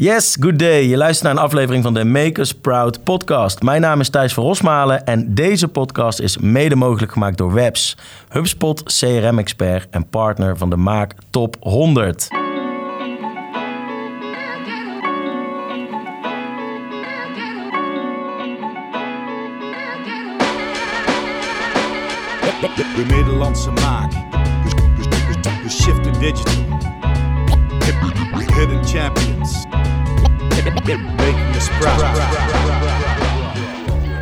Yes, good day. Je luistert naar een aflevering van de Makers Proud podcast. Mijn naam is Thijs van Rosmalen en deze podcast is mede mogelijk gemaakt door Webs, HubSpot CRM-expert en partner van de Maak Top 100. De Nederlandse maak. We shiften digital. Hidden champions.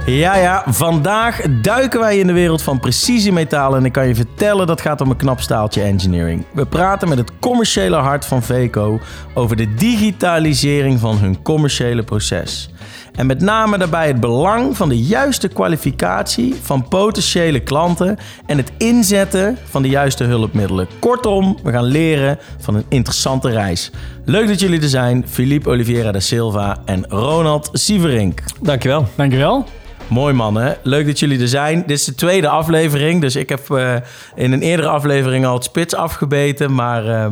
Ja, ja, vandaag duiken wij in de wereld van precisiemetalen en ik kan je vertellen dat gaat om een knap staaltje engineering. We praten met het commerciële hart van Veco over de digitalisering van hun commerciële proces. En met name daarbij het belang van de juiste kwalificatie van potentiële klanten en het inzetten van de juiste hulpmiddelen. Kortom, we gaan leren van een interessante reis. Leuk dat jullie er zijn, Philippe Oliveira da Silva en Ronald Sieverink. Dankjewel. Dankjewel. Mooi mannen, leuk dat jullie er zijn. Dit is de tweede aflevering, dus ik heb uh, in een eerdere aflevering al het spits afgebeten, maar uh,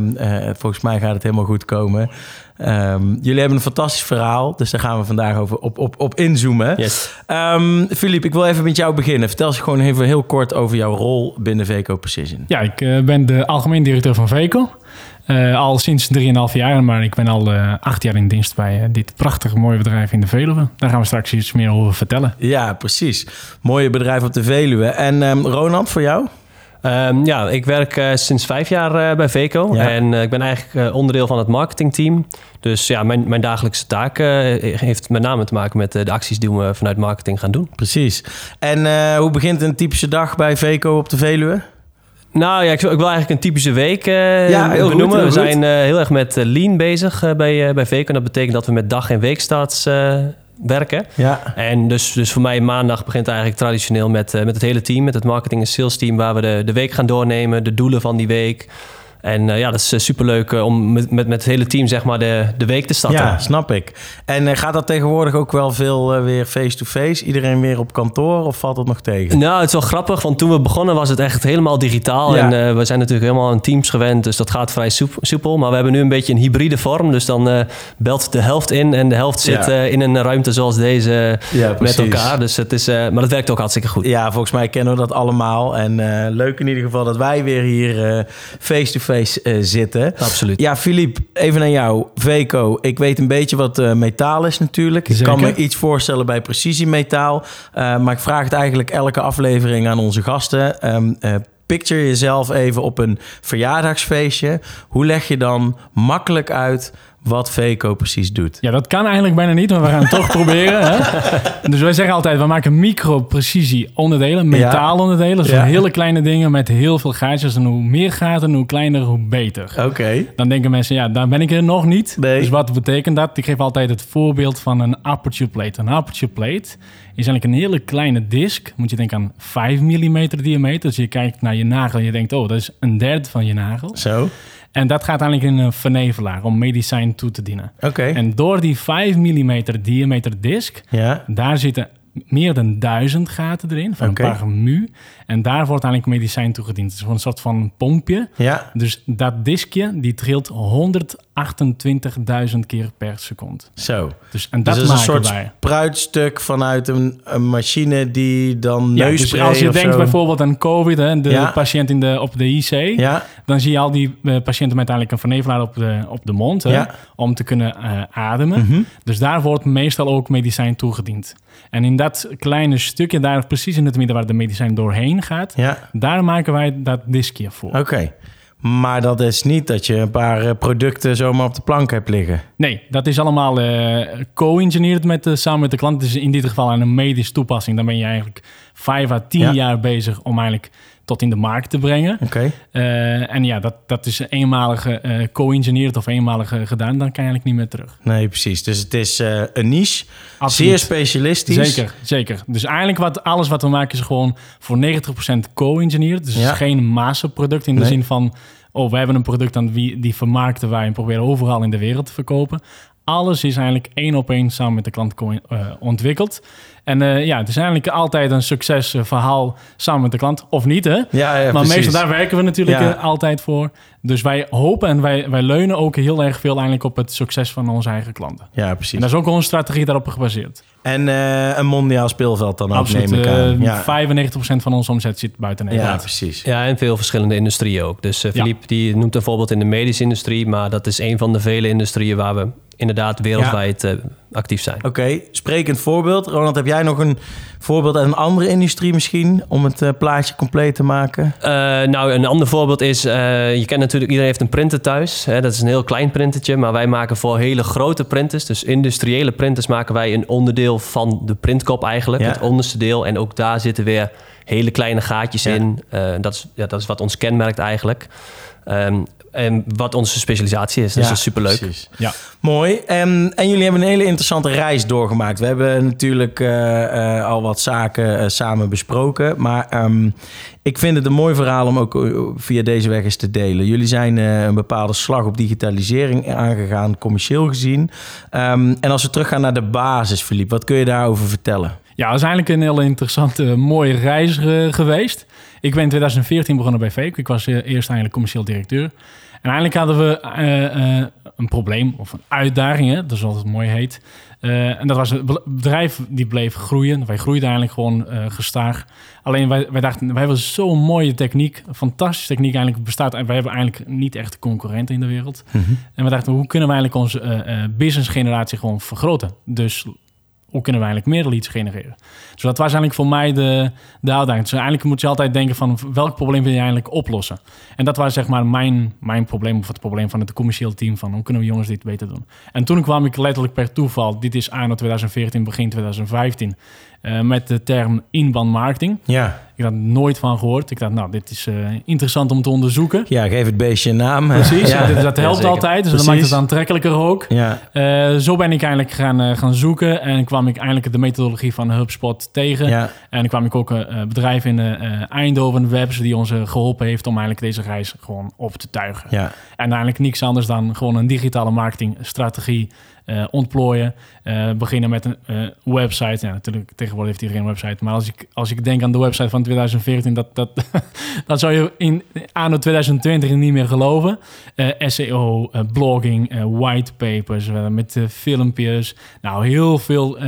volgens mij gaat het helemaal goed komen. Um, jullie hebben een fantastisch verhaal, dus daar gaan we vandaag over op, op, op inzoomen. Yes. Um, Philippe, ik wil even met jou beginnen. Vertel eens gewoon even heel kort over jouw rol binnen Veco Precision. Ja, ik uh, ben de algemeen directeur van Veco. Uh, al sinds 3,5 jaar, maar ik ben al uh, acht jaar in dienst bij uh, dit prachtige mooie bedrijf in de Veluwe. Daar gaan we straks iets meer over vertellen. Ja, precies. Mooie bedrijf op de Veluwe. En um, Ronald, voor jou? Um, ja, ik werk uh, sinds vijf jaar uh, bij Veco ja. en uh, ik ben eigenlijk onderdeel van het marketingteam. Dus ja, mijn, mijn dagelijkse taak heeft met name te maken met de acties die we vanuit marketing gaan doen. Precies. En hoe begint een typische dag bij Veco op de Veluwe? Nou ja, ik wil, eigenlijk een typische week uh, ja, heel benoemen. Goed, heel we zijn uh, heel erg met lean bezig uh, bij, bij Veco. En dat betekent dat we met dag- en weekstarts werken. Ja. En dus, dus voor mij maandag begint eigenlijk traditioneel met, met het hele team, met het marketing en sales team, waar we de, de week gaan doornemen, de doelen van die week. En uh, ja, dat is uh, superleuk uh, om met, met, met het hele team zeg maar de, de week te starten. Ja, snap ik. En gaat dat tegenwoordig ook wel veel weer face-to-face? Iedereen weer op kantoor of valt dat nog tegen? Nou, het is wel grappig, want toen we begonnen was het echt helemaal digitaal. Ja. En we zijn natuurlijk helemaal aan teams gewend, dus dat gaat vrij soepel. Maar we hebben nu een beetje een hybride vorm. Dus dan belt de helft in en de helft zit ja. in een ruimte zoals deze ja, met elkaar. Dus het is, maar dat werkt ook hartstikke goed. Ja, volgens mij kennen we dat allemaal. En leuk in ieder geval dat wij weer hier face-to-face Uh, zitten. Absoluut. Ja, Filip, even naar jou. Veco, ik weet een beetje wat uh, metaal is natuurlijk. Ik kan me iets voorstellen bij precisiemetaal. Uh, maar ik vraag het eigenlijk elke aflevering aan onze gasten. Um, picture jezelf even op een verjaardagsfeestje. Hoe leg je dan makkelijk uit wat Veco precies doet. Ja, dat kan eigenlijk bijna niet, maar we gaan het toch proberen. Hè? Dus wij zeggen altijd, we maken micro-precisie onderdelen, metaalonderdelen. Dus ja. hele kleine dingen met heel veel gaatjes. En hoe meer gaten, hoe kleiner, hoe beter. Oké. Okay. Dan denken mensen, ja, daar ben ik er nog niet. Nee. Dus wat betekent dat? Ik geef altijd het voorbeeld van een aperture plate. Een aperture plate is eigenlijk een hele kleine disc. Moet je denken aan 5 mm diameter. Dus je kijkt naar je nagel en je denkt, oh, dat is een derde van je nagel. Zo. En dat gaat eigenlijk in een vernevelaar om medicijn toe te dienen. Oké. Okay. En door die 5 mm diameter disc, ja. daar zitten meer dan duizend gaten erin, van okay. een paar mu. En daar wordt eigenlijk medicijn toegediend. Het is een soort van pompje. Ja. Dus dat diskje, die trilt 128.000 keer per seconde. Zo. Dus, en dat, dus dat is een soort wij. spruitstuk vanuit een, een, machine die dan ja, dus als je denkt zo. bijvoorbeeld aan COVID, hè, de Ja. patiënt in de, op de IC... Ja, dan zie je al die eh, patiënten met eigenlijk een vernevelaar op de, op de mond... Hè, om te kunnen eh, ademen. Mhm. Dus daar wordt meestal ook medicijn toegediend. En in dat kleine stukje, daar precies in het midden waar de medicijn doorheen gaat... ja. daar maken wij dat diskje voor. Oké. Maar dat is niet dat je een paar eh, producten zomaar op de plank hebt liggen. Nee, dat is allemaal eh, co-engineerd met, samen met de klant. Dus in dit geval aan een medische toepassing. Dan ben je eigenlijk vijf à tien Ja. jaar bezig om eigenlijk tot in de markt te brengen. Oké. Eh, en ja, dat, dat is eenmalig eh, co-engineerd of eenmalig eh, gedaan. Dan kan je eigenlijk niet meer terug. Nee, precies. Dus het is eh, een niche. Absoluut. Zeer specialistisch. Zeker, zeker. Dus eigenlijk wat, alles wat we maken is gewoon voor 90% co-engineerd. Dus het Ja. is geen massaproduct in de Nee. zin van... oh, we hebben een product aan wie, die vermarkten wij en proberen overal in de wereld te verkopen. Alles is eigenlijk één op één samen met de klant eh, ontwikkeld. En eh, ja, het is eigenlijk altijd een succesverhaal samen met de klant. Of niet, hè? Ja, ja, maar precies. meestal daar werken we natuurlijk Ja. eh, altijd voor. Dus wij hopen en wij, wij leunen ook heel erg veel eigenlijk op het succes van onze eigen klanten. Ja, En precies. dat is ook onze strategie daarop gebaseerd. En eh, een mondiaal speelveld dan ook, Absoluut. neem ik aan. eh, ja. 95% van onze omzet zit buiten ja, Nederland. precies. Ja, en veel verschillende industrieën ook. Dus eh Ja. Philippe die noemt een voorbeeld in de medische industrie, maar dat is een van de vele industrieën waar we inderdaad wereldwijd eh, actief zijn. Oké, sprekend voorbeeld. Ronald, heb jij nog een voorbeeld uit een andere industrie misschien... om het eh, plaatje compleet te maken? Eh, nou, een ander voorbeeld is, je kent natuurlijk, iedereen heeft een printer thuis. Hè? Dat is een heel klein printertje, maar wij maken voor hele grote printers, dus industriële printers, maken wij een onderdeel van de printkop eigenlijk, Ja. het onderste deel. En ook daar zitten weer hele kleine gaatjes Ja. in. Dat, is, ja, dat is wat ons kenmerkt eigenlijk. Ehm, en wat onze specialisatie is, dus Ja, dat is superleuk. precies. Ja. Mooi. En, en jullie hebben een hele interessante reis doorgemaakt. We hebben natuurlijk eh, eh, al wat zaken eh, samen besproken. Maar ehm, ik vind het een mooi verhaal om ook via deze weg eens te delen. Jullie zijn eh, een bepaalde slag op digitalisering aangegaan, commercieel gezien. Ehm, en als we teruggaan naar de basis, Philippe, wat kun je daarover vertellen? Ja, dat is eigenlijk een hele interessante, mooie reis geweest. Ik ben in 2014 begonnen bij Fake. Ik was eerst eigenlijk commercieel directeur. En eigenlijk hadden we eh, eh, een probleem of een uitdaging, hè, dat is wat het mooi heet. Eh, en dat was het be- bedrijf die bleef groeien. Wij groeiden eigenlijk gewoon gestaag. Alleen wij, wij dachten, wij hebben zo'n mooie techniek, fantastische techniek eigenlijk bestaat. En wij hebben eigenlijk niet echt concurrenten in de wereld. En we dachten, hoe kunnen we eigenlijk onze business generatie gewoon vergroten? Dus hoe kunnen we eigenlijk meer leads genereren? Dus dat was eigenlijk voor mij de, de uitdaging. Dus eigenlijk moet je altijd denken van welk probleem wil je eigenlijk oplossen? En dat was zeg maar mijn, mijn probleem of het probleem van het commercieel team van hoe kunnen we jongens dit beter doen? En toen kwam ik letterlijk per toeval, dit is anno 2014, begin 2015, eh, met de term inbound marketing. Ja, Ik had er nooit van gehoord. Ik dacht, nou, dit is eh, interessant om te onderzoeken. ja geef het beestje een naam. Precies, Ja, dat, dat helpt altijd. Dus dat Precies. maakt het aantrekkelijker ook. ja. Eh, zo ben ik eigenlijk gaan, eh, gaan zoeken en kwam ik eindelijk de methodologie van HubSpot tegen. ja. En dan kwam ik ook een eh, bedrijf in Eindhoven Webs die ons eh, geholpen heeft om eigenlijk deze reis gewoon op te tuigen. ja. En eigenlijk niks anders dan gewoon een digitale marketingstrategie eh ontplooien. Eh, beginnen met een eh, website. Ja, natuurlijk, tegenwoordig heeft iedereen een website. Maar als ik, als ik denk aan de website van 2014, dat, dat, dat zou je in anno 2020 niet meer geloven. SEO, blogging, whitepapers, met filmpjes. Nou, heel veel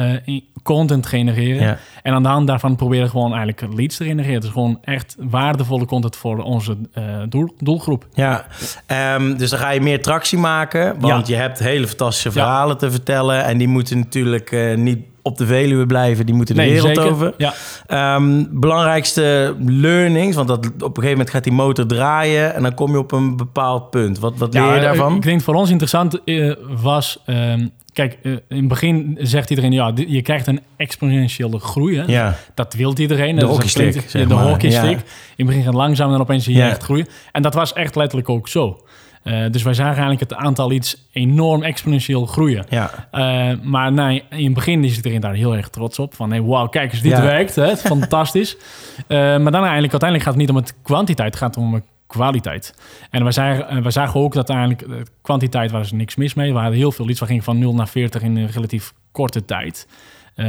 content genereren. Ja. En aan de hand daarvan proberen gewoon eigenlijk leads te genereren. Dus gewoon echt waardevolle content voor onze eh, doel, doelgroep. Ja, ehm, dus dan ga je meer tractie maken. Want je hebt hele fantastische verhalen te vertellen. En die moeten natuurlijk eh, niet op de Veluwe blijven. Die moeten de wereld over. Ja. Ehm, belangrijkste learnings. Want dat, op een gegeven moment gaat die motor draaien. En dan kom je op een bepaald punt. Wat, wat leer je daarvan? Ik denk voor ons interessant eh, was... ehm, kijk, eh, in het begin zegt iedereen... ja, je krijgt een exponentiële groei. Hè? ja, Dat wil iedereen. De hockeystick, De hockeystick. In het begin gaat langzaam en opeens zie je echt groeien. En dat was echt letterlijk ook zo. Eh, dus wij zagen eigenlijk het aantal iets enorm exponentieel groeien. ja, Eh, maar nee, in het begin is iedereen daar heel erg trots op. Van, hey, wauw, kijk eens, dit Ja. werkt. Hè? Fantastisch. Eh, maar dan eigenlijk, uiteindelijk gaat het niet om het kwantiteit, het gaat om de kwaliteit. En we zagen, we zagen ook dat eigenlijk, kwantiteit was er niks mis mee. We hadden heel veel leads. We gingen van 0 naar 40 in een relatief korte tijd.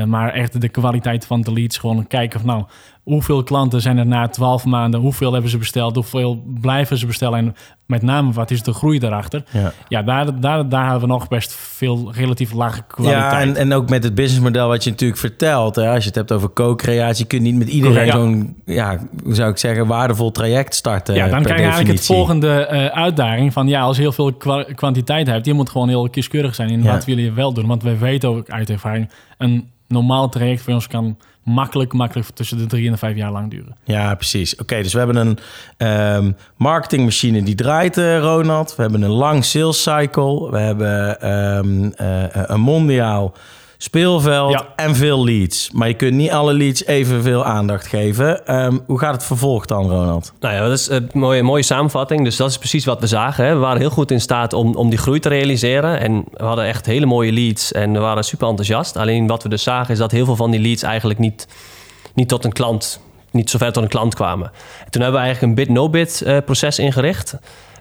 Maar echt de kwaliteit van de leads. Gewoon kijken van nou, hoeveel klanten zijn er na 12 maanden? Hoeveel hebben ze besteld? Hoeveel blijven ze bestellen? En met name, wat is de groei daarachter? ja. Ja, daar, daar, daar hebben we nog best veel relatief lage kwaliteit. Ja, en, en ook met het businessmodel wat je natuurlijk vertelt. Hè, als je het hebt over co-creatie, kun je niet met iedereen ja. zo'n, ja, hoe zou ik zeggen, waardevol traject starten. ja, dan krijg je eigenlijk het volgende eh, uitdaging van ja, als je heel veel kwa- kwantiteit hebt, je moet gewoon heel kieskeurig zijn in Ja. wat wil je wel doen. Want wij weten ook uit ervaring, een normaal traject voor ons kan makkelijk, makkelijk tussen de drie en de vijf jaar lang duren. Ja, precies. Oké, dus we hebben een ehm, marketingmachine die draait, eh, Ronald. We hebben een lang sales cycle. We hebben ehm, eh, een mondiaal speelveld Ja. en veel leads. Maar je kunt niet alle leads evenveel aandacht geven. Ehm, hoe gaat het vervolg dan, Ronald? Nou ja, dat is een mooie, mooie samenvatting. Dus dat is precies wat we zagen. Hè. We waren heel goed in staat om, om die groei te realiseren. En we hadden echt hele mooie leads en we waren super enthousiast. Alleen wat we dus zagen is dat heel veel van die leads eigenlijk niet, niet tot een klant niet zo ver tot een klant kwamen. En toen hebben we eigenlijk een bid-no-bid eh, proces ingericht.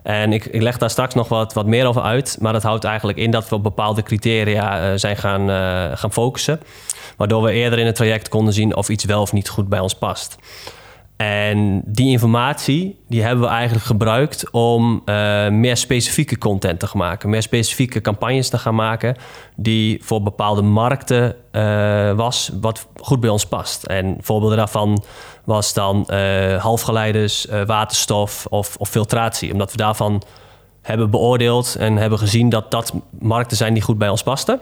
En ik, ik, leg daar straks nog wat, wat meer over uit. Maar dat houdt eigenlijk in dat we op bepaalde criteria uh, zijn gaan, uh, gaan focussen. Waardoor we eerder in het traject konden zien of iets wel of niet goed bij ons past. En die informatie die hebben we eigenlijk gebruikt om uh, meer specifieke content te maken. Meer specifieke campagnes te gaan maken die voor bepaalde markten was wat goed bij ons past. En voorbeelden daarvan was dan uh, halfgeleiders, waterstof of, of filtratie. Omdat we daarvan hebben beoordeeld en hebben gezien dat dat markten zijn die goed bij ons pasten.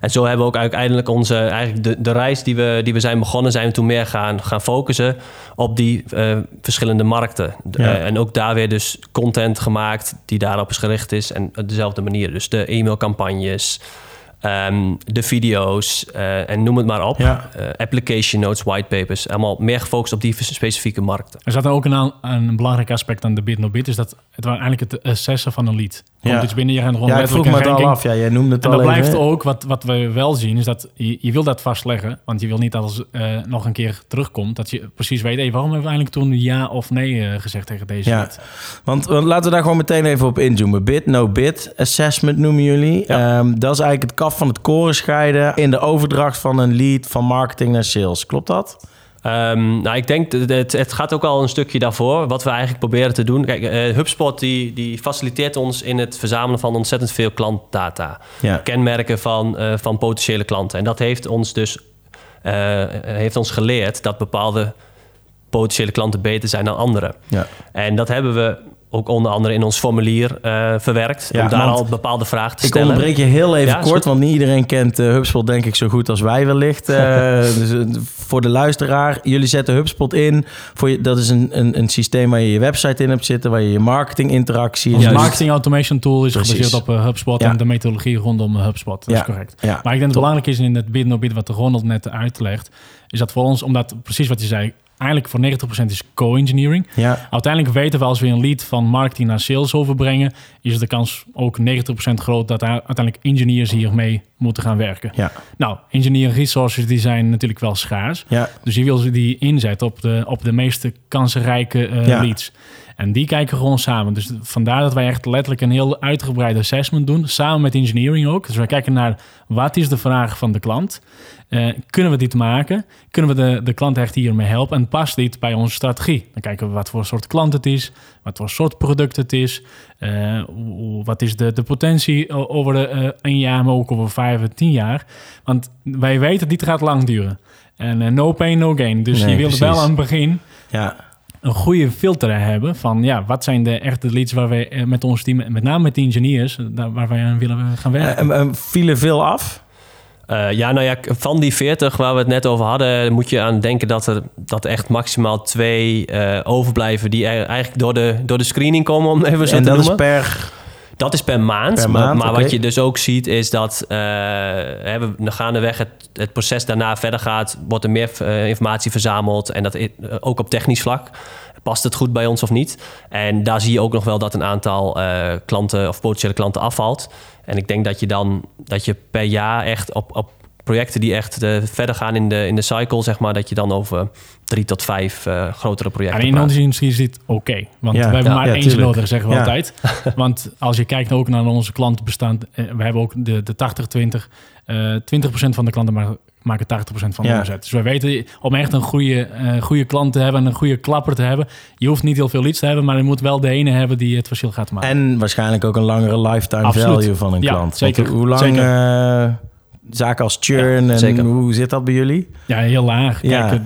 En zo hebben we ook uiteindelijk onze, eigenlijk de, de reis die we, die we zijn begonnen, zijn we toen meer gaan, gaan focussen op die uh, verschillende markten. Ja. En ook daar weer dus content gemaakt die daarop gericht is en op dezelfde manier. Dus de e-mailcampagnes, um, de video's uh, en noem het maar op. Ja. application notes, whitepapers, allemaal meer gefocust op die specifieke markten. Er zat er ook een, een belangrijk aspect aan de bid no bid, is dat het was eigenlijk het assessen van een lead. Komt ja. iets binnen, je gaat gewoon ja, ik vroeg me het al af. Ja, jij noemde het en al dat even. blijft ook, wat, wat we wel zien, is dat je, je wil dat vastleggen. Want je wil niet dat als uh, nog een keer terugkomt, dat je precies weet, hey, waarom hebben we eigenlijk toen ja of nee uh, gezegd tegen deze ja. lead? Want, want, laten we daar gewoon meteen even op inzoomen. Bid, no bid, assessment noemen jullie. Ja. Um, dat is eigenlijk het van het koren scheiden in de overdracht van een lead van marketing naar sales. Klopt dat? Um, nou, ik denk dat het, het, gaat ook al een stukje daarvoor. Wat we eigenlijk proberen te doen. Kijk, uh, HubSpot die, die faciliteert ons in het verzamelen van ontzettend veel klantdata. Ja. Kenmerken van, uh, van potentiële klanten. En dat heeft ons dus uh, heeft ons geleerd dat bepaalde potentiële klanten beter zijn dan andere. Ja. En dat hebben we ook onder andere in ons formulier uh, verwerkt. Ja, om daar al bepaalde vragen te ik stellen. Ik onderbreek je heel even ja, kort, want niet iedereen kent uh, HubSpot denk ik zo goed als wij wellicht. Uh, dus, voor de luisteraar, jullie zetten HubSpot in. Voor je, dat is een, een, een systeem waar je je website in hebt zitten, waar je je marketing interactie... Ons marketing automation tool is Precies. gebaseerd op HubSpot ja. en de methodologie rondom HubSpot. Dat is correct. Maar ik denk dat het belangrijk is in het bid no bid wat de Ronald net uitlegt, is dat voor ons, omdat precies wat je zei, eigenlijk voor 90% is co-engineering. Ja. Uiteindelijk weten we als we een lead van marketing naar sales overbrengen, is de kans ook 90% groot dat uiteindelijk engineers hiermee moeten gaan werken. Ja. Nou, engineering resources die zijn natuurlijk wel schaars. Ja. Dus je wil ze die inzetten op de, op de meeste kansrijke uh, ja. leads. En die kijken gewoon samen. Dus vandaar dat wij echt letterlijk een heel uitgebreid assessment doen. Samen met engineering ook. Dus wij kijken naar wat is de vraag van de klant. Uh, kunnen we dit maken? Kunnen we de, de klant echt hiermee helpen? En past dit bij onze strategie? Dan kijken we wat voor soort klant het is. Wat voor soort product het is. Uh, wat is de, de potentie over de, uh, een jaar, maar ook over vijf en tien jaar. Want wij weten dit gaat lang duren. En no pain, no gain. Dus nee, je wil wel aan het begin... Ja een goede filter hebben van ja, wat zijn de echte leads waar wij met ons team, met name met de engineers, waar wij aan willen gaan werken. Uh, uh, vielen veel af? Uh, ja, nou ja, van die 40 waar we het net over hadden, moet je aan denken dat er dat echt maximaal twee overblijven die eigenlijk door de, door de screening komen, om even zo en te dat noemen. is per. Dat is per maand. Per maar maand, maar okay. wat je dus ook ziet is dat uh, we gaandeweg het, het proces daarna verder gaat, wordt er meer uh, informatie verzameld en dat uh, ook op technisch vlak. Past het goed bij ons of niet? En daar zie je ook nog wel dat een aantal klanten of potentiële klanten afvalt. En ik denk dat je dan dat je per jaar echt op, op projecten die echt uh, verder gaan in de, in de cycle, zeg maar, dat je dan over drie tot vijf uh, grotere projecten. En in onze industrie is dit oké. Okay, want ja, we hebben ja, maar ja, één nodig, zeggen we altijd. want als je kijkt ook naar onze klantenbestand, uh, we hebben ook de, de 80-20. Uh, 20% van de klanten maar maken 80% van de omzet. Dus we weten, om echt een goede, uh, goede klant te hebben... en een goede klapper te hebben... je hoeft niet heel veel leads te hebben... maar je moet wel de ene hebben die het verschil gaat maken. En waarschijnlijk ook een langere lifetime Absoluut. value van een ja, klant. Zeker. Want hoe lang... Uh, zaken als churn ja, en hoe zit dat bij jullie? Ja, heel laag. Ja. Kijk,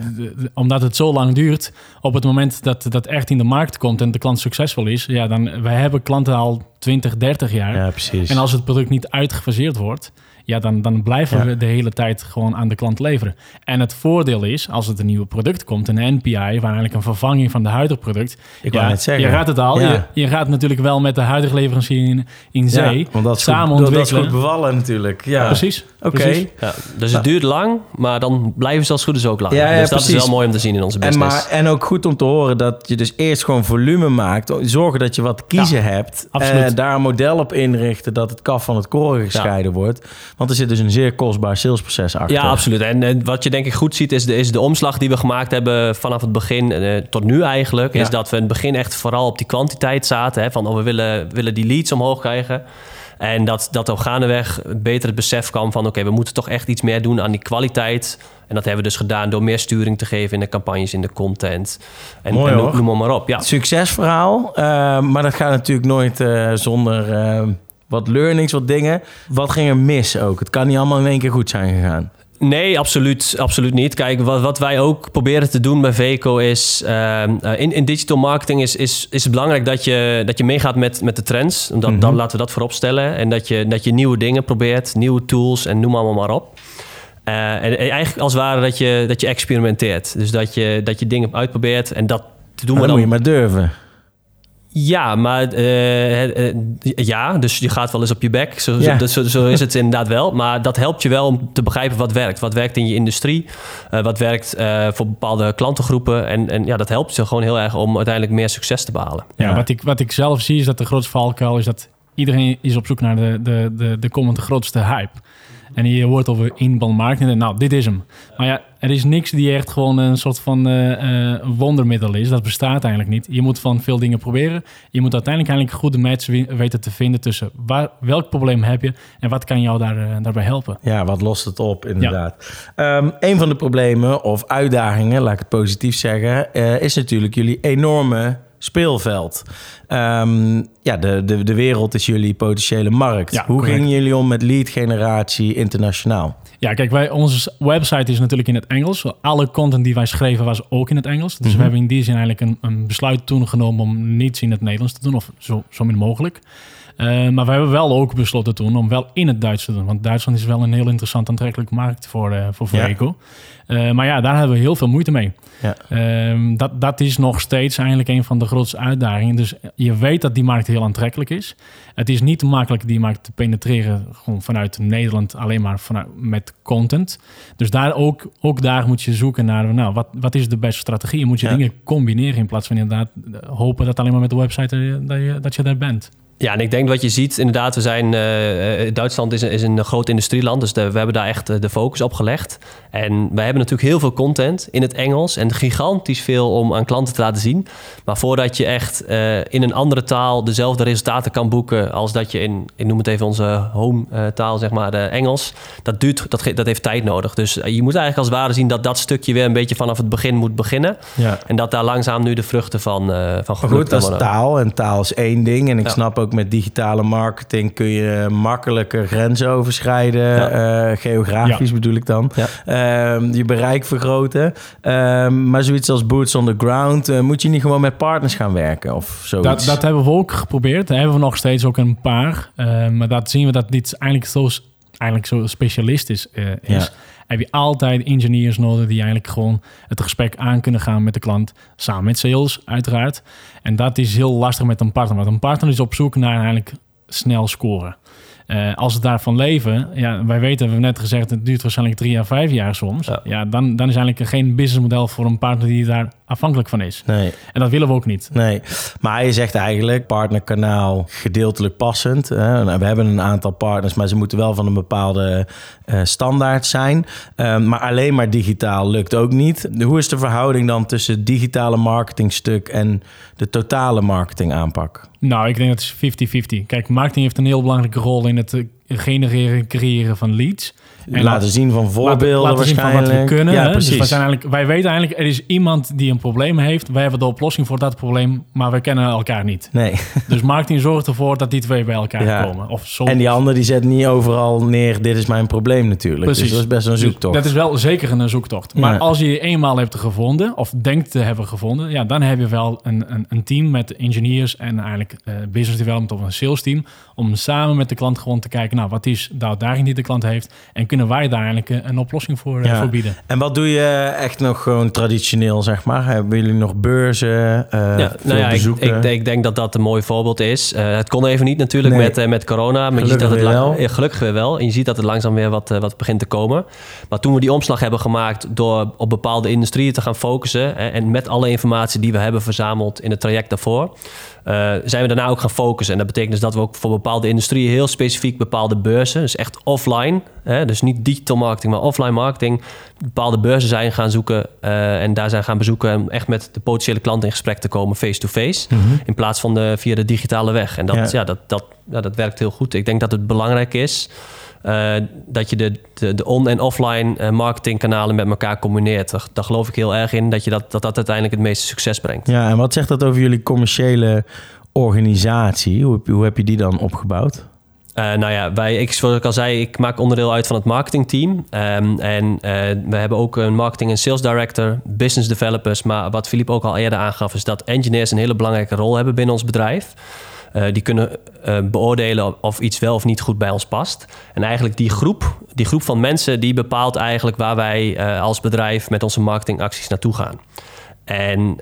omdat het zo lang duurt, op het moment dat dat echt in de markt komt en de klant succesvol is, ja, dan wij hebben klanten al 20, 30 jaar. Ja, precies. En als het product niet uitgefaseerd wordt, ja, dan, dan blijven ja. we de hele tijd gewoon aan de klant leveren. En het voordeel is, als het een nieuw product komt, een NPI, waar eigenlijk een vervanging van de huidige product. Ik ja, net zeggen. Je gaat het al. Ja. Je, je, gaat natuurlijk wel met de huidige leverancier in, in zee ja, want dat samen goed, ontwikkelen. Dat is goed bevallen natuurlijk. Ja, precies. Oké. Okay. Ja, dus het duurt lang, maar dan blijven ze als goed is ook lang. Ja, dus dat precies. is wel mooi om te zien in onze business. En, maar, en ook goed om te horen dat je dus eerst gewoon volume maakt. Zorgen dat je wat kiezen hebt. Absoluut. Uh, kunnen daar een model op inrichten dat het kaf van het koren gescheiden wordt. Want er zit dus een zeer kostbaar salesproces achter. Ja, absoluut. En, en wat je denk ik goed ziet is de, is de omslag die we gemaakt hebben vanaf het begin eh, tot nu eigenlijk. Ja. Is dat we in het begin echt vooral op die kwantiteit zaten. Hè, van oh, we willen, willen die leads omhoog krijgen. En dat, dat er gaandeweg beter het besef kwam van... oké, we moeten toch echt iets meer doen aan die kwaliteit. En dat hebben we dus gedaan door meer sturing te geven... in de campagnes, in de content. En, Mooi, en noem, hoor. noem maar op. Ja. Succesverhaal, eh, maar dat gaat natuurlijk nooit eh, zonder eh, wat learnings, wat dingen. Wat ging er mis ook? Het kan niet allemaal in één keer goed zijn gegaan. Nee, absoluut, absoluut niet. Kijk, wat, wat wij ook proberen te doen bij Veco is... ehm, eh, in, in digital marketing is, is, is het belangrijk dat je, dat je meegaat met, met de trends. Dan, Mhm. dan laten we dat voorop stellen. En dat je, dat je nieuwe dingen probeert, nieuwe tools en noem allemaal maar op. Eh, en, en eigenlijk als het ware dat je, dat je experimenteert. Dus dat je, dat je dingen uitprobeert en dat doen we dan dan... moet je maar durven. Ja, maar eh, eh, ja, dus je gaat wel eens op je bek. Zo, Ja. zo, zo, zo is het inderdaad wel. Maar dat helpt je wel om te begrijpen wat werkt. Wat werkt in je industrie? eh, wat werkt eh, voor bepaalde klantengroepen? En, en ja, dat helpt je gewoon heel erg om uiteindelijk meer succes te behalen. Ja, Ja. Wat, ik, wat ik zelf zie is dat de grootste valkuil is dat iedereen is op zoek naar de, de, de, de komende grootste hype. En je hoort over inbound marketing. en Nou, dit is hem. Maar ja, er is niks die echt gewoon een soort van eh, eh, wondermiddel is. Dat bestaat eigenlijk niet. Je moet van veel dingen proberen. Je moet uiteindelijk eigenlijk een goede match we- weten te vinden tussen waar, welk probleem heb je en wat kan jou daar, eh, daarbij helpen. Ja, wat lost het op, inderdaad. Ehm, een van de problemen of uitdagingen, laat ik het positief zeggen, is natuurlijk jullie enorme speelveld. Ehm, ja, de, de, de wereld is jullie potentiële markt. Ja, Hoe correct. gingen jullie om met lead generatie internationaal? Ja, kijk, wij, onze website is natuurlijk in het Engels. Alle content die wij schreven was ook in het Engels. Dus we hebben in die zin eigenlijk een, een besluit toen genomen om niets in het Nederlands te doen, of zo, zo min mogelijk. Eh, maar we hebben wel ook besloten toen om wel in het Duits te doen. Want Duitsland is wel een heel interessant aantrekkelijke markt voor, eh voor Ja. Eh, maar ja, daar hebben we heel veel moeite mee. Ja. Ehm, dat, dat is nog steeds eigenlijk een van de grootste uitdagingen. Dus je weet dat die markt heel aantrekkelijk is. Het is niet makkelijk die markt te penetreren gewoon vanuit Nederland, alleen maar vanuit, met content. Dus daar ook, ook daar moet je zoeken naar, nou, wat, wat is de beste strategie? Je moet je Ja. dingen combineren in plaats van inderdaad hopen dat alleen maar met de website dat je, dat je daar bent. Ja, en ik denk wat je ziet, inderdaad, we zijn, eh, eh, Duitsland is een, is een groot industrieland, dus de- we hebben daar echt eh, de focus op gelegd. En wij hebben natuurlijk heel veel content in het Engels en gigantisch veel om aan klanten te laten zien. Maar voordat je echt in een andere taal dezelfde resultaten kan boeken als dat je in, ik noem het even onze home taal, zeg maar, de Engels, dat duurt, dat, dat heeft tijd nodig. Dus je moet eigenlijk als het ware zien dat dat stukje weer een beetje vanaf het begin moet beginnen. Ja. En dat daar langzaam nu de vruchten van, van Maar goed, dat is taal en taal is één ding. En ik Ja. snap ook met digitale marketing kun je makkelijker grenzen overschrijden. Ja. eh, geografisch bedoel ik dan. Ja. Ehm, je bereik vergroten. Ehm, maar zoiets als boots on the ground, eh, moet je niet gewoon met partners gaan werken of zoiets? Dat, dat hebben we ook geprobeerd. Daar hebben we nog steeds ook een paar. Eh, maar dat zien we dat dit eigenlijk zo, eigenlijk zo specialistisch eh, is. Heb je altijd engineers nodig die eigenlijk gewoon het gesprek aan kunnen gaan met de klant. Samen met sales, uiteraard. En dat is heel lastig met een partner. Want een partner is op zoek naar eigenlijk snel scoren. Eh, als ze daarvan leven, ja, wij weten, we hebben net gezegd, het duurt waarschijnlijk drie à vijf jaar soms. Ja. Ja. dan, dan is eigenlijk geen businessmodel voor een partner die daar afhankelijk van is. Nee. En dat willen we ook niet. Nee, maar je zegt eigenlijk partnerkanaal gedeeltelijk passend. Hè? Nou, We hebben een aantal partners, maar ze moeten wel van een bepaalde eh, standaard zijn. Ehm, maar alleen maar digitaal lukt ook niet. Hoe is de verhouding dan tussen het digitale marketingstuk en de totale marketingaanpak? Nou, ik denk dat het is 50-50. Kijk, marketing heeft een heel belangrijke rol in het eh, genereren, creëren van leads. En laten zien van voorbeelden laten, laten zien van waarschijnlijk. wat we kunnen. Ja, hè. precies. Dus wij, zijn eigenlijk, wij weten eigenlijk, er is iemand die een probleem heeft. Wij hebben de oplossing voor dat probleem, maar we kennen elkaar niet. Nee. Dus marketing zorgt ervoor dat die twee bij elkaar Ja. komen. Of zo. En die ander die zet niet overal neer, dit is mijn probleem natuurlijk. Precies. Dus dat is best een zoektocht. Dat is wel zeker een zoektocht. Maar Ja. als je je eenmaal hebt gevonden, of denkt te hebben gevonden, ja, dan heb je wel een, een, een team met engineers en eigenlijk eh, business development of een sales team. Om samen met de klant gewoon te kijken kijken, nou, wat is de uitdaging die de klant heeft? En kunnen wij daar eigenlijk een oplossing voor, uh, Ja. voor bieden? En wat doe je echt nog gewoon traditioneel, zeg maar? Hebben jullie nog beurzen, eh Ja, nou ja, ik, bezoeken? ik, ik denk dat dat een mooi voorbeeld is. Eh, het kon even niet natuurlijk Nee. met, eh, met corona. Maar je Gelukkig ziet dat het lang- wel. Ja, gelukkig weer wel. En je ziet dat het langzaam weer wat, eh, wat begint te komen. Maar toen we die omslag hebben gemaakt door op bepaalde industrieën te gaan focussen... hè, en met alle informatie die we hebben verzameld in het traject daarvoor... eh, zijn we daarna ook gaan focussen. En dat betekent dus dat we ook voor bepaalde industrieën... heel specifiek bepaalde beurzen, dus echt offline... Hè, dus niet digital marketing, maar offline marketing... bepaalde beurzen zijn gaan zoeken eh, en daar zijn gaan bezoeken... om echt met de potentiële klant in gesprek te komen face-to-face... in plaats van de, via de digitale weg. En dat, Ja. ja. dat, dat, ja, dat werkt heel goed. Ik denk dat het belangrijk is... eh, dat je de, de, de on- en offline eh, marketingkanalen met elkaar combineert. Daar, daar geloof ik heel erg in dat je dat, dat, dat uiteindelijk het meeste succes brengt. Ja, en wat zegt dat over jullie commerciële organisatie? Hoe heb, je- hoe heb je die dan opgebouwd? Eh, nou ja, wij, ik, zoals ik al zei, ik maak onderdeel uit van het marketingteam. Ehm, en we hebben ook een marketing en sales director, business developers. Maar wat Philippe ook al eerder aangaf, is dat engineers een hele belangrijke rol hebben binnen ons bedrijf. Eh, die kunnen eh, beoordelen of iets wel of niet goed bij ons past. En eigenlijk die groep, die groep van mensen, die bepaalt eigenlijk waar wij eh, als bedrijf met onze marketingacties naartoe gaan. En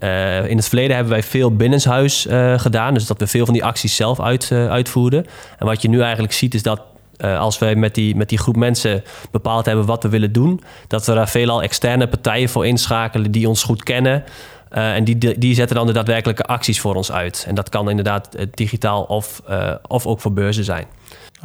in het verleden hebben wij veel binnenshuis gedaan. Dus dat we veel van die acties zelf uit, uitvoerden. En wat je nu eigenlijk ziet is dat als wij met die, met die groep mensen bepaald hebben wat we willen doen... dat we daar veelal externe partijen voor inschakelen die ons goed kennen... Eh, en die, die zetten dan de daadwerkelijke acties voor ons uit. En dat kan inderdaad eh, digitaal of, eh, of ook voor beurzen zijn.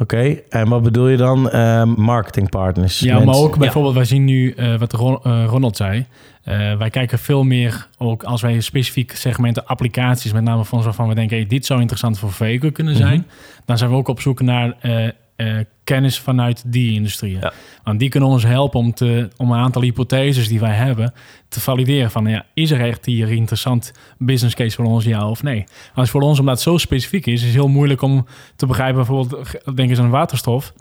Oké, en wat bedoel je dan? Eh, marketingpartners? Ja, maar ook bijvoorbeeld, wij zien nu eh, wat Ron- Ronald zei. Eh, wij kijken veel meer, ook als wij specifiek segmenten applicaties, met name van waarvan we denken, hey, dit zou interessant voor Veco kunnen zijn. Dan zijn we ook op zoek naar eh, kennis vanuit die industrieën. Ja. Want die kunnen ons helpen om, te, om een aantal hypotheses die wij hebben te valideren. Van ja, is er echt hier interessant business case voor ons, ja of nee? Als voor ons, omdat het zo specifiek is, is het heel moeilijk om te begrijpen. Bijvoorbeeld, denk eens aan waterstof.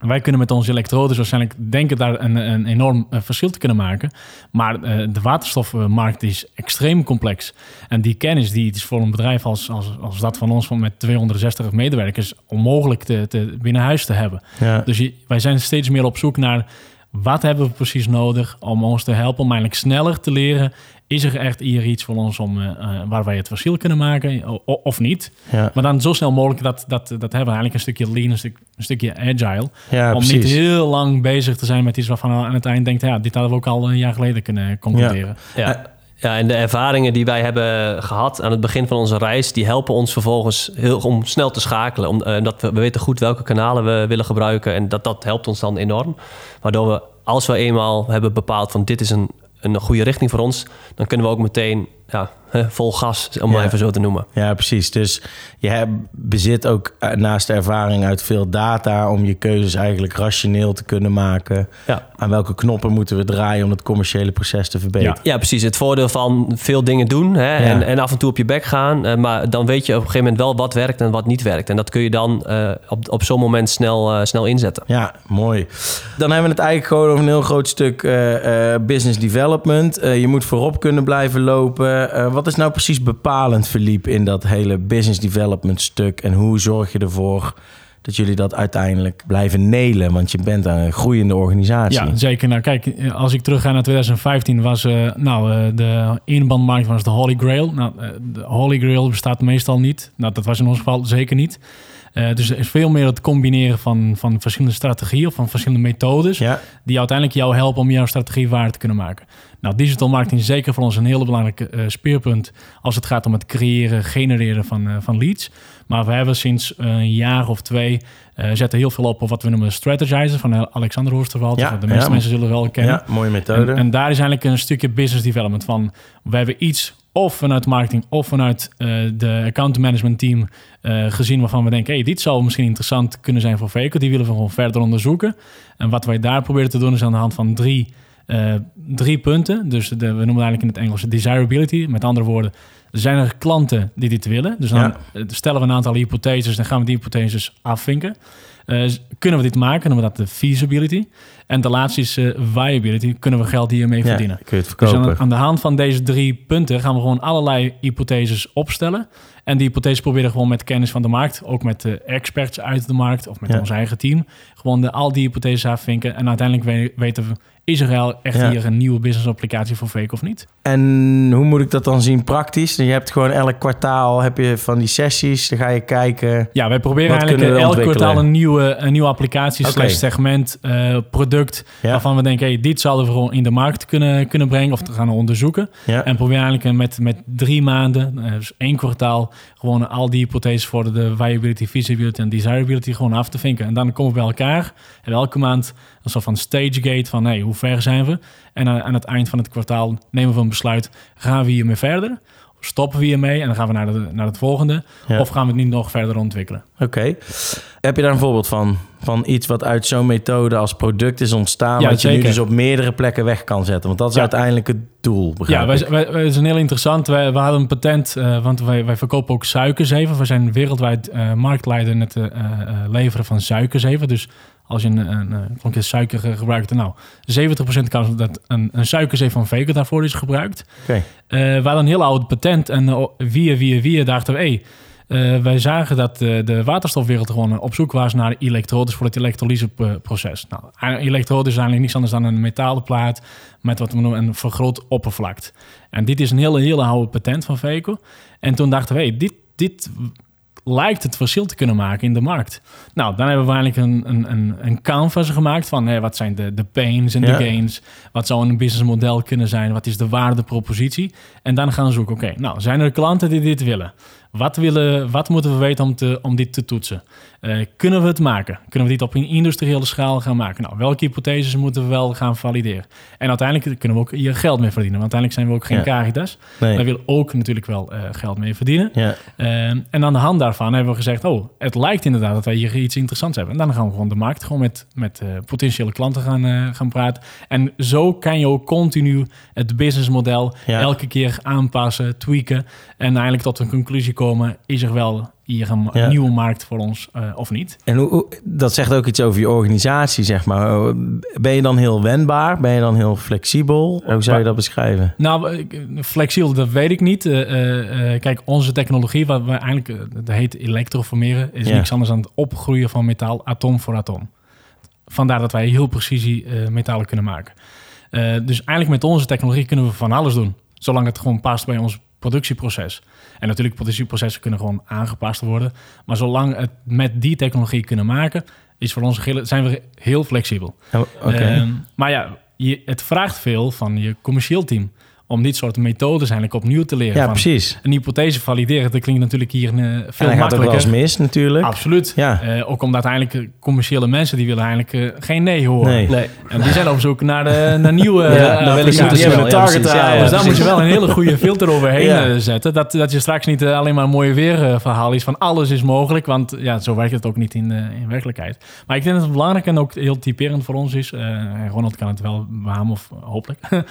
Wij kunnen met onze elektrodes waarschijnlijk denken daar een, een enorm eh, verschil te kunnen maken. Maar eh, de waterstofmarkt is extreem complex. En die kennis die het is voor een bedrijf als, als, als dat van ons van met 260 medewerkers onmogelijk te, te, binnen huis te hebben. Ja. Dus je- wij zijn steeds meer op zoek naar wat hebben we precies nodig om ons te helpen om eigenlijk sneller te leren. Is er echt hier iets voor ons om, eh, eh, waar wij het verschil kunnen maken o- of niet? Ja. Maar dan zo snel mogelijk dat, dat, dat hebben we eigenlijk een stukje lean, een, stuk, een stukje agile. Ja, om precies. niet heel lang bezig te zijn met iets waarvan aan het eind denkt, ja, dit hadden we ook al een jaar geleden kunnen concluderen. Ja. Ja, en de ervaringen die wij hebben gehad aan het begin van onze reis, die helpen ons vervolgens heel, om snel te schakelen. Omdat we, we weten goed welke kanalen we willen gebruiken. En dat, dat helpt ons dan enorm. Waardoor we, als we eenmaal hebben bepaald van dit is een, een goede richting voor ons, dan kunnen we ook meteen ja, vol gas, om maar even zo te noemen. Ja, precies. Dus je hebt, bezit ook eh, naast de ervaring uit veel data om je keuzes eigenlijk rationeel te kunnen maken. Ja. Aan welke knoppen moeten we draaien om het commerciële proces te verbeteren? Ja, precies. Het voordeel van veel dingen doen hè, en, en af en toe op je bek gaan. eh, maar dan weet je op een gegeven moment wel wat werkt en wat niet werkt. En dat kun je dan eh, op, op zo'n moment snel, snel inzetten. Ja, mooi. Dan hebben we het eigenlijk gewoon over een heel groot stuk business development. Je moet voorop kunnen blijven lopen. Eh, wat is nou precies bepalend, Philippe, in dat hele business development stuk? En hoe zorg je ervoor dat jullie dat uiteindelijk blijven nelen? Want je bent een groeiende organisatie. Ja, zeker. Nou, kijk, als ik terugga naar 2015, was eh, nou, eh, de inbandmarkt was de Holy Grail. Nou, eh, de Holy Grail bestaat meestal niet. Nou, dat was in ons geval zeker niet. Dus er is veel meer het combineren van, van verschillende strategieën of van verschillende methodes. Ja, die uiteindelijk jou helpen om jouw strategie waar te kunnen maken. Nou, digital marketing is zeker voor ons een hele belangrijke eh, speerpunt als het gaat om het creëren, genereren van, van leads. Maar we hebben sinds een jaar of twee eh, zetten heel veel op op wat we noemen strategizer van Alexander Oosterwald. Ja, de meeste ja. mensen zullen wel kennen. ja mooie methode. En, en daar is eigenlijk een stukje business development van. We hebben iets of vanuit marketing of vanuit eh, de account management team eh, gezien waarvan we denken, hey, dit zou misschien interessant kunnen zijn voor Veco. Die willen we gewoon verder onderzoeken. En wat wij daar proberen te doen is aan de hand van drie, drie punten. Dus de, we noemen het eigenlijk in het Engels desirability. Met andere woorden, zijn er klanten die dit willen. Dus dan Ja. stellen we een aantal hypotheses en gaan we die hypotheses afvinken. Eh, kunnen we dit maken? Dan noemen we dat de feasibility. En de laatste is eh, viability. Kunnen we geld hiermee Ja, verdienen? kun je het Dus verkopen. aan, aan de hand van deze drie punten gaan we gewoon allerlei hypotheses opstellen. En die hypotheses proberen gewoon met kennis van de markt, ook met de experts uit de markt of met Ja. ons eigen team, gewoon de, al die hypotheses afvinken. En uiteindelijk we- weten we, is er wel echt Ja. hier een nieuwe business applicatie voor Fake of niet? En hoe moet ik dat dan zien praktisch? Je hebt gewoon elk kwartaal heb je van die sessies. Dan ga je kijken. Ja, wij proberen eigenlijk elk kwartaal een nieuwe, een nieuwe applicatie slash segment, eh, product, Ja. waarvan we denken, hey, dit zouden we gewoon in de markt kunnen, kunnen brengen of te gaan onderzoeken. Ja. En probeer eigenlijk met, met drie maanden, eh, dus één kwartaal, gewoon al die hypotheses voor de viability, feasibility en desirability gewoon af te vinken. En dan komen we bij elkaar en elke maand een soort van stage gate van hey, hoe ver zijn we? En aan, aan het eind van het kwartaal nemen we een besluit, gaan we hiermee verder? Stoppen we hiermee en dan gaan we naar, de, naar het volgende? Ja. Of gaan we het niet nog verder ontwikkelen? Oké. Heb je daar een voorbeeld van? Van iets wat uit zo'n methode als product is ontstaan, Ja, wat je nu dus op meerdere plekken weg kan zetten? Want dat is Ja. uiteindelijk het doel, Ja, wij, wij zijn heel interessant. Wij, we hadden een patent, eh, want wij, wij verkopen ook suikerzeven. We zijn wereldwijd eh, marktleider in het eh, leveren van suikerzeven. Dus als je een, een, een suiker eh, gebruikt, nou, 70% kans dat een, een suikerzeef van Veker daarvoor is gebruikt. Oké. Eh, hadden een heel oud patent en uh, via, via, via dachten we... Hey, wij zagen dat de waterstofwereld gewoon op zoek was naar elektrodes voor het elektrolyseproces. Nou, elektrode is eigenlijk niets anders dan een metalen plaat met wat we noemen een vergroot oppervlakt. En dit is een hele, hele oude patent van Veco. En toen dachten we, hey, dit, dit lijkt het verschil te kunnen maken in de markt. Nou, dan hebben we eigenlijk een, een, een, een canvas gemaakt van hé, wat zijn de, de pains en de Ja. gains. Wat zou een businessmodel kunnen zijn? Wat is de waardepropositie? En dan gaan we zoeken, oké, nou, zijn er klanten die dit willen? Wat, willen, wat moeten we weten om, te, om dit te toetsen? Eh, kunnen we het maken? Kunnen we dit op een industriële schaal gaan maken? Nou, welke hypotheses moeten we wel gaan valideren? En uiteindelijk kunnen we ook hier geld mee verdienen. Want uiteindelijk zijn we ook geen Ja. Caritas. Nee. Wij willen ook natuurlijk wel eh, geld mee verdienen. Ja. Ehm, en aan de hand daarvan hebben we gezegd: Oh, het lijkt inderdaad dat wij hier iets interessants hebben. En dan gaan we gewoon de markt gewoon met, met eh, potentiële klanten gaan, gaan praten. En zo kan je ook continu het businessmodel Ja. elke keer aanpassen, tweaken. En eigenlijk tot een conclusie komen: is er wel hier een Ja. nieuwe markt voor ons eh, of niet? En hoe, dat zegt ook iets over je organisatie, zeg maar. Ben je dan heel wendbaar? Ben je dan heel flexibel? Hoe zou je dat beschrijven? Nou, flexibel, dat weet ik niet. Eh, eh, kijk, onze technologie, wat we eigenlijk, dat heet elektroformeren, is Ja. niks anders dan het opgroeien van metaal atoom voor atoom. Vandaar dat wij heel precisie metalen kunnen maken. Dus eigenlijk met onze technologie kunnen we van alles doen, zolang het gewoon past bij ons productieproces. En natuurlijk, productieprocessen kunnen gewoon aangepast worden. Maar zolang het met die technologie kunnen maken, is voor ons zijn we heel flexibel. Oh. Ehm, maar ja, je, het vraagt veel van je commercieel team om dit soort methodes eigenlijk opnieuw te leren. ja, van precies. Een hypothese valideren, dat klinkt natuurlijk hier eh, veel En dan gaat het ook wel makkelijker. eens mis natuurlijk. Absoluut. Ja. Eh, ook omdat eigenlijk eh, commerciële mensen die willen eigenlijk geen nee horen. Nee. Nee. En die zijn op zoek naar, de, naar nieuwe Ja, dan willen ze die hebben een target. Ja, ja, dus daar moet je wel een hele goede filter overheen Ja. zetten. Dat, dat je straks niet alleen maar een mooie weerverhaal is van alles is mogelijk. Want ja, zo werkt het ook niet in, in werkelijkheid. Maar ik denk dat het belangrijk en ook heel typerend voor ons is. eh, Ronald kan het wel behamen, of hopelijk.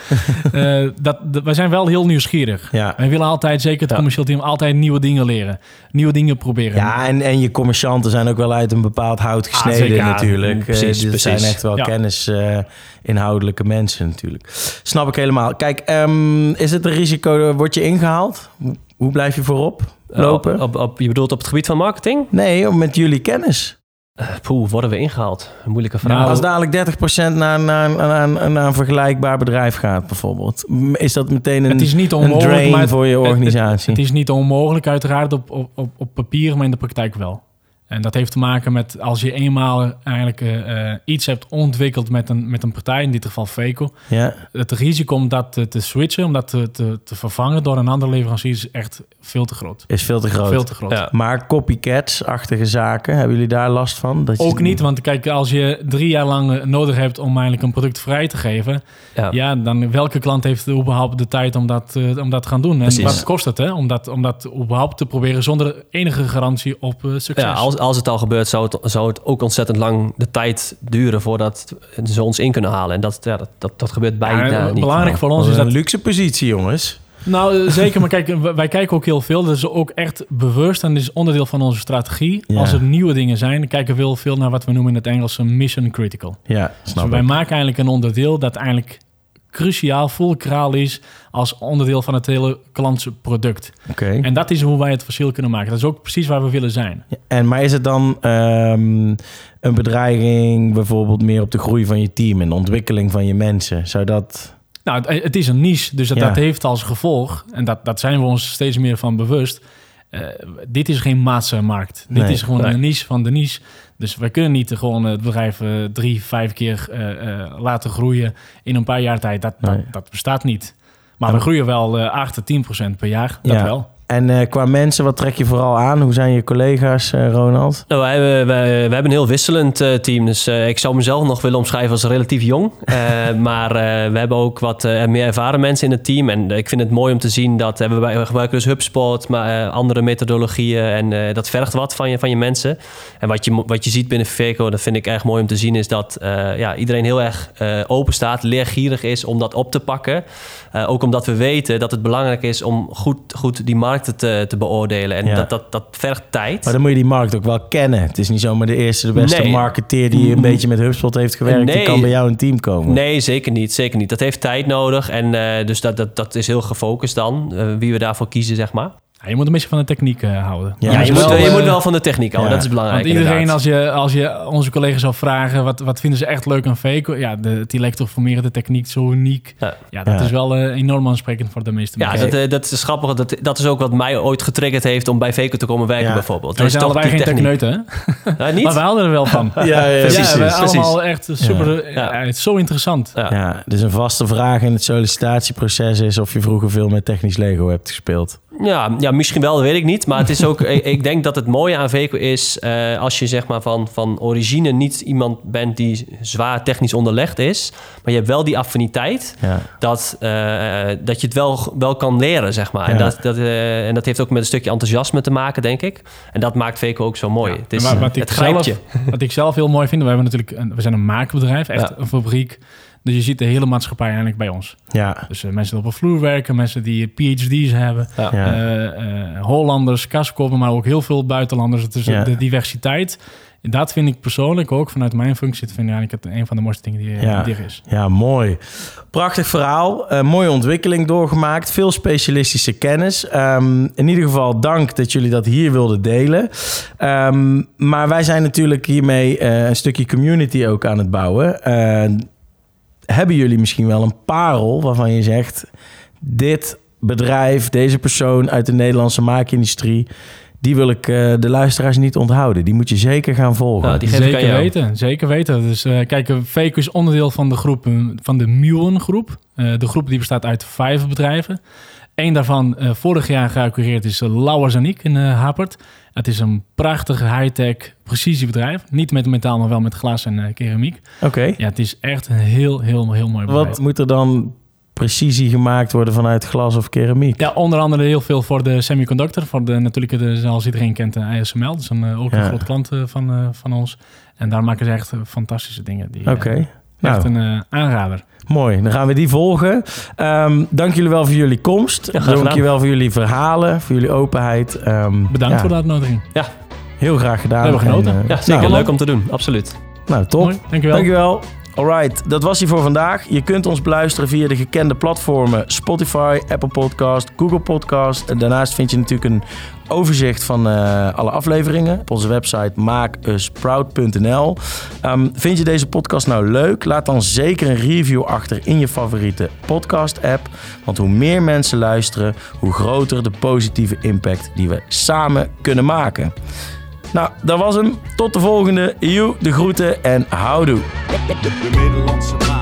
Eh, dat, wij zijn wel heel nieuwsgierig. Ja. Wij willen altijd, zeker het Ja. commercieel team, altijd nieuwe dingen leren. Nieuwe dingen proberen. Ja, en, en je commercianten zijn ook wel uit een bepaald hout gesneden zeker. Ja, natuurlijk. precies, Eh, precies. zijn echt wel Ja. kennis eh, inhoudelijke mensen natuurlijk. Snap ik helemaal. Kijk, ehm, is het een risico, word je ingehaald? Hoe- Hoe blijf je voorop lopen? Op, op, op- je bedoelt op het gebied van marketing? Nee, met jullie kennis. Poeh, worden we ingehaald? Een moeilijke vraag. Nou, Als dadelijk 30% naar, naar, naar, naar een vergelijkbaar bedrijf gaat bijvoorbeeld. Is dat meteen een, Het is niet een onmogelijk, drain maar het- voor je het- organisatie? Het is niet onmogelijk, uiteraard op, op, op papier, maar in de praktijk wel. En dat heeft te maken met als je eenmaal eigenlijk eh, eh, iets hebt ontwikkeld met een, met een partij, in dit geval Veco. ja, Het risico om dat te, te switchen, om dat te, te, te vervangen door een andere leverancier is echt veel te groot. is veel te groot. Veel te groot. Ja. Maar copycats-achtige zaken, hebben jullie daar last van? Dat je- Ook niet, want kijk, als je drie jaar lang eh, nodig hebt om eigenlijk een product vrij te geven, Ja. ja, dan welke klant heeft überhaupt de tijd om dat, eh, om dat te gaan doen? En Precies. wat kost het, hè? Om dat, om dat überhaupt te proberen zonder enige garantie op eh, succes? Ja, als, als het al gebeurt, zou het, zou het ook ontzettend lang de tijd duren voordat ze ons in kunnen halen. En dat, ja, dat, dat, dat gebeurt bijna Ja, niet. belangrijk voor ons is een dat luxe positie, jongens. Nou, eh, zeker. Maar kijk, w- wij kijken ook heel veel. Dat is ook echt bewust en dat is onderdeel van onze strategie. Ja. Als er nieuwe dingen zijn, dan kijken we heel veel naar wat we noemen in het Engels een mission critical. Ja, Dus snap wij ik. maken eigenlijk een onderdeel dat eigenlijk cruciaal, fulcraal is als onderdeel van het hele klantse product. Oké. En dat is hoe wij het verschil kunnen maken. Dat is ook precies waar we willen zijn. En, maar is het dan ehm, een bedreiging bijvoorbeeld meer op de groei van je team en de ontwikkeling van je mensen? Zou dat... Nou, het, het is een niche, dus dat, Ja. dat heeft als gevolg, en dat, dat zijn we ons steeds meer van bewust. eh, dit is geen massamarkt. Dit Nee, is gewoon een niche van de niche. Dus wij kunnen niet gewoon het bedrijf eh, drie, vijf keer eh, eh, laten groeien in een paar jaar tijd. Dat, Nee. dat, dat bestaat niet. Maar we groeien wel eh 8 tot 10 procent per jaar. Dat Ja. wel. En eh, qua mensen, wat trek je vooral aan? Hoe zijn je collega's, eh, Ronald? Nou, wij, hebben- wij, wij hebben een heel wisselend eh, team. Dus ik zou mezelf nog willen omschrijven als relatief jong. Maar we hebben ook wat meer ervaren mensen in het team. En ik vind het mooi om te zien dat we, gebruiken dus HubSpot, maar andere methodologieën. En dat vergt wat van je, van je mensen. En wat je, wat je ziet binnen Veco, dat vind ik erg mooi om te zien, is dat ja, iedereen heel erg open staat, leergierig is om dat op te pakken. Ook omdat we weten dat het belangrijk is om goed, goed die markten te, te beoordelen. En Ja. dat, dat, dat vergt tijd. Maar dan moet je die markt ook wel kennen. Het is niet zomaar de eerste, de beste Nee. marketeer die een beetje met HubSpot heeft gewerkt. Die kan bij jou in een team komen. Nee, zeker niet. Zeker niet. Dat heeft tijd nodig. En eh, dus dat, dat, dat is heel gefocust dan, eh, wie we daarvoor kiezen, zeg maar. Ja, je moet een beetje van de techniek eh, houden. Ja, Ja, je, wel, moet, je eh, moet wel van de techniek houden, ja. dat is belangrijk. Want iedereen, inderdaad. als je, als je onze collega's zou vragen, wat, wat vinden ze echt leuk aan Veco? Ja, de, het elektroformerende techniek, zo uniek. Ja. Ja, dat Ja. is wel eh, enorm aansprekend voor de meeste Ja, mensen. dat, eh, dat is grappig. Dat, dat is ook wat mij ooit getriggerd heeft om bij Veco te komen werken, Ja. bijvoorbeeld. we Dus zijn toch allebei die geen techneuten, hè? Ja, niet? Maar we houden er wel van. Ja, ja, Precies, ja, we precies. allemaal echt super... Ja. Ja. het is zo interessant. Ja. Ja, dus een vaste vraag in het sollicitatieproces is of je vroeger veel met technisch Lego hebt gespeeld. Ja, ja, misschien wel, dat weet ik niet. Maar het is ook, ik, ik denk dat het mooie aan Veco is... eh, als je zeg maar van, van origine niet iemand bent die zwaar technisch onderlegd is... maar je hebt wel die affiniteit... Ja. dat, eh, dat je het wel, wel kan leren, zeg maar. En, dat, dat, eh, en dat heeft ook met een stukje enthousiasme te maken, denk ik. En dat maakt Veco ook zo mooi. het is, Maar wat, het ik zelf, wat ik zelf heel mooi vind, we, hebben natuurlijk een, we zijn een maakbedrijf, echt Ja. een fabriek. Dus je ziet de hele maatschappij eigenlijk bij ons. Ja. Dus eh, mensen die op een vloer werken, mensen die PhD's hebben, Ja. Eh, eh, Hollanders, kaskoppen, maar ook heel veel buitenlanders. Het is Ja. de diversiteit. Dat vind ik persoonlijk ook vanuit mijn functie, dat vind ik eigenlijk het, een van de mooiste dingen die, Ja. die er is. Ja, mooi. Prachtig verhaal. Eh, mooie ontwikkeling doorgemaakt. Veel specialistische kennis. Ehm, in ieder geval dank dat jullie dat hier wilden delen. Ehm, maar wij zijn natuurlijk hiermee eh, een stukje community ook aan het bouwen. Hebben jullie misschien wel een parel waarvan je zegt... dit bedrijf, deze persoon uit de Nederlandse maakindustrie... die wil ik eh, de luisteraars niet onthouden. Die moet je zeker gaan volgen. Ja, die Zeker weten, zeker weten. Dus eh, kijk, Veco is onderdeel van de groep, eh, van de Muon groep. Eh, de groep die bestaat uit vijf bedrijven. Eén daarvan eh, vorig jaar geaccureerd is uh, Lauwers en ik in eh, Hapert. Het is een prachtig high-tech precisiebedrijf. Niet met metaal, maar wel met glas en eh, keramiek. Oké. Ja, het is echt een heel, heel, heel mooi bedrijf. Wat moet er dan precisie gemaakt worden vanuit glas of keramiek? Ja, onder andere heel veel voor de semiconductor. Voor de natuurlijke, de, zoals iedereen kent, de ASML. Dat is een, eh, ook een Ja. groot klant eh, van, eh, van ons. En daar maken ze echt eh, fantastische dingen. Eh, Oké. Echt Nou, een eh, aanrader. mooi. Dan gaan we die volgen. Ehm, dank jullie wel voor jullie komst. Ja, dank je wel voor jullie verhalen, voor jullie openheid. Ehm, Bedankt ja, voor de uitnodiging. Heel graag gedaan. We hebben genoten. En, eh, Ja, zeker nou, leuk om te doen. Absoluut. Nou, top. Mooi, dankjewel. Dankjewel. Alright, dat was hij voor vandaag. Je kunt ons beluisteren via de gekende platformen Spotify, Apple Podcast, Google Podcast. En daarnaast vind je natuurlijk een overzicht van eh, alle afleveringen op onze website maakusproud.nl. Ehm, vind je deze podcast nou leuk? Laat dan zeker een review achter in je favoriete podcast-app. Want hoe meer mensen luisteren, hoe groter de positieve impact die we samen kunnen maken. Nou, dat was hem. Tot de volgende. Joe, de groeten en houdoe. De.